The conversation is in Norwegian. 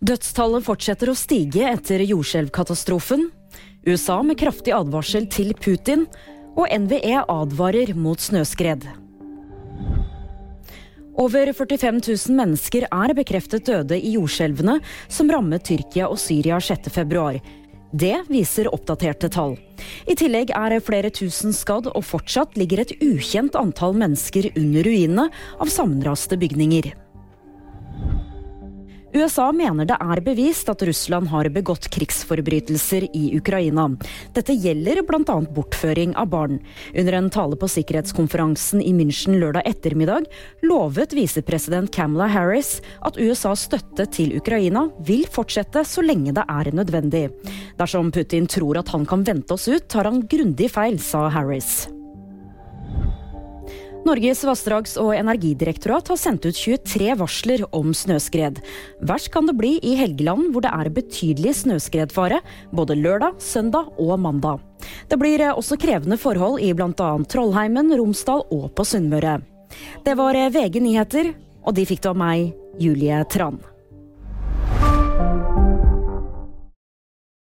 Dødstallet fortsetter å stige etter jordskjelvkatastrofen. USA med kraftig advarsel til Putin. Og NVE advarer mot snøskred. Over 45 000 mennesker er bekreftet døde i jordskjelvene som rammet Tyrkia og Syria 6.2. Det viser oppdaterte tall. I tillegg er flere tusen skadd, og fortsatt ligger et ukjent antall mennesker under ruinene av sammenraste bygninger. USA mener det er bevist at Russland har begått krigsforbrytelser i Ukraina. Dette gjelder bl.a. bortføring av barn. Under en tale på sikkerhetskonferansen i München lørdag ettermiddag lovet visepresident Camela Harris at USAs støtte til Ukraina vil fortsette så lenge det er nødvendig. Dersom Putin tror at han kan vente oss ut, tar han grundig feil, sa Harris. Norges vassdrags- og energidirektorat har sendt ut 23 varsler om snøskred. Verst kan det bli i Helgeland, hvor det er betydelig snøskredfare både lørdag, søndag og mandag. Det blir også krevende forhold i bl.a. Trollheimen, Romsdal og på Sunnmøre. Det var VG nyheter, og de fikk du av meg, Julie Tran.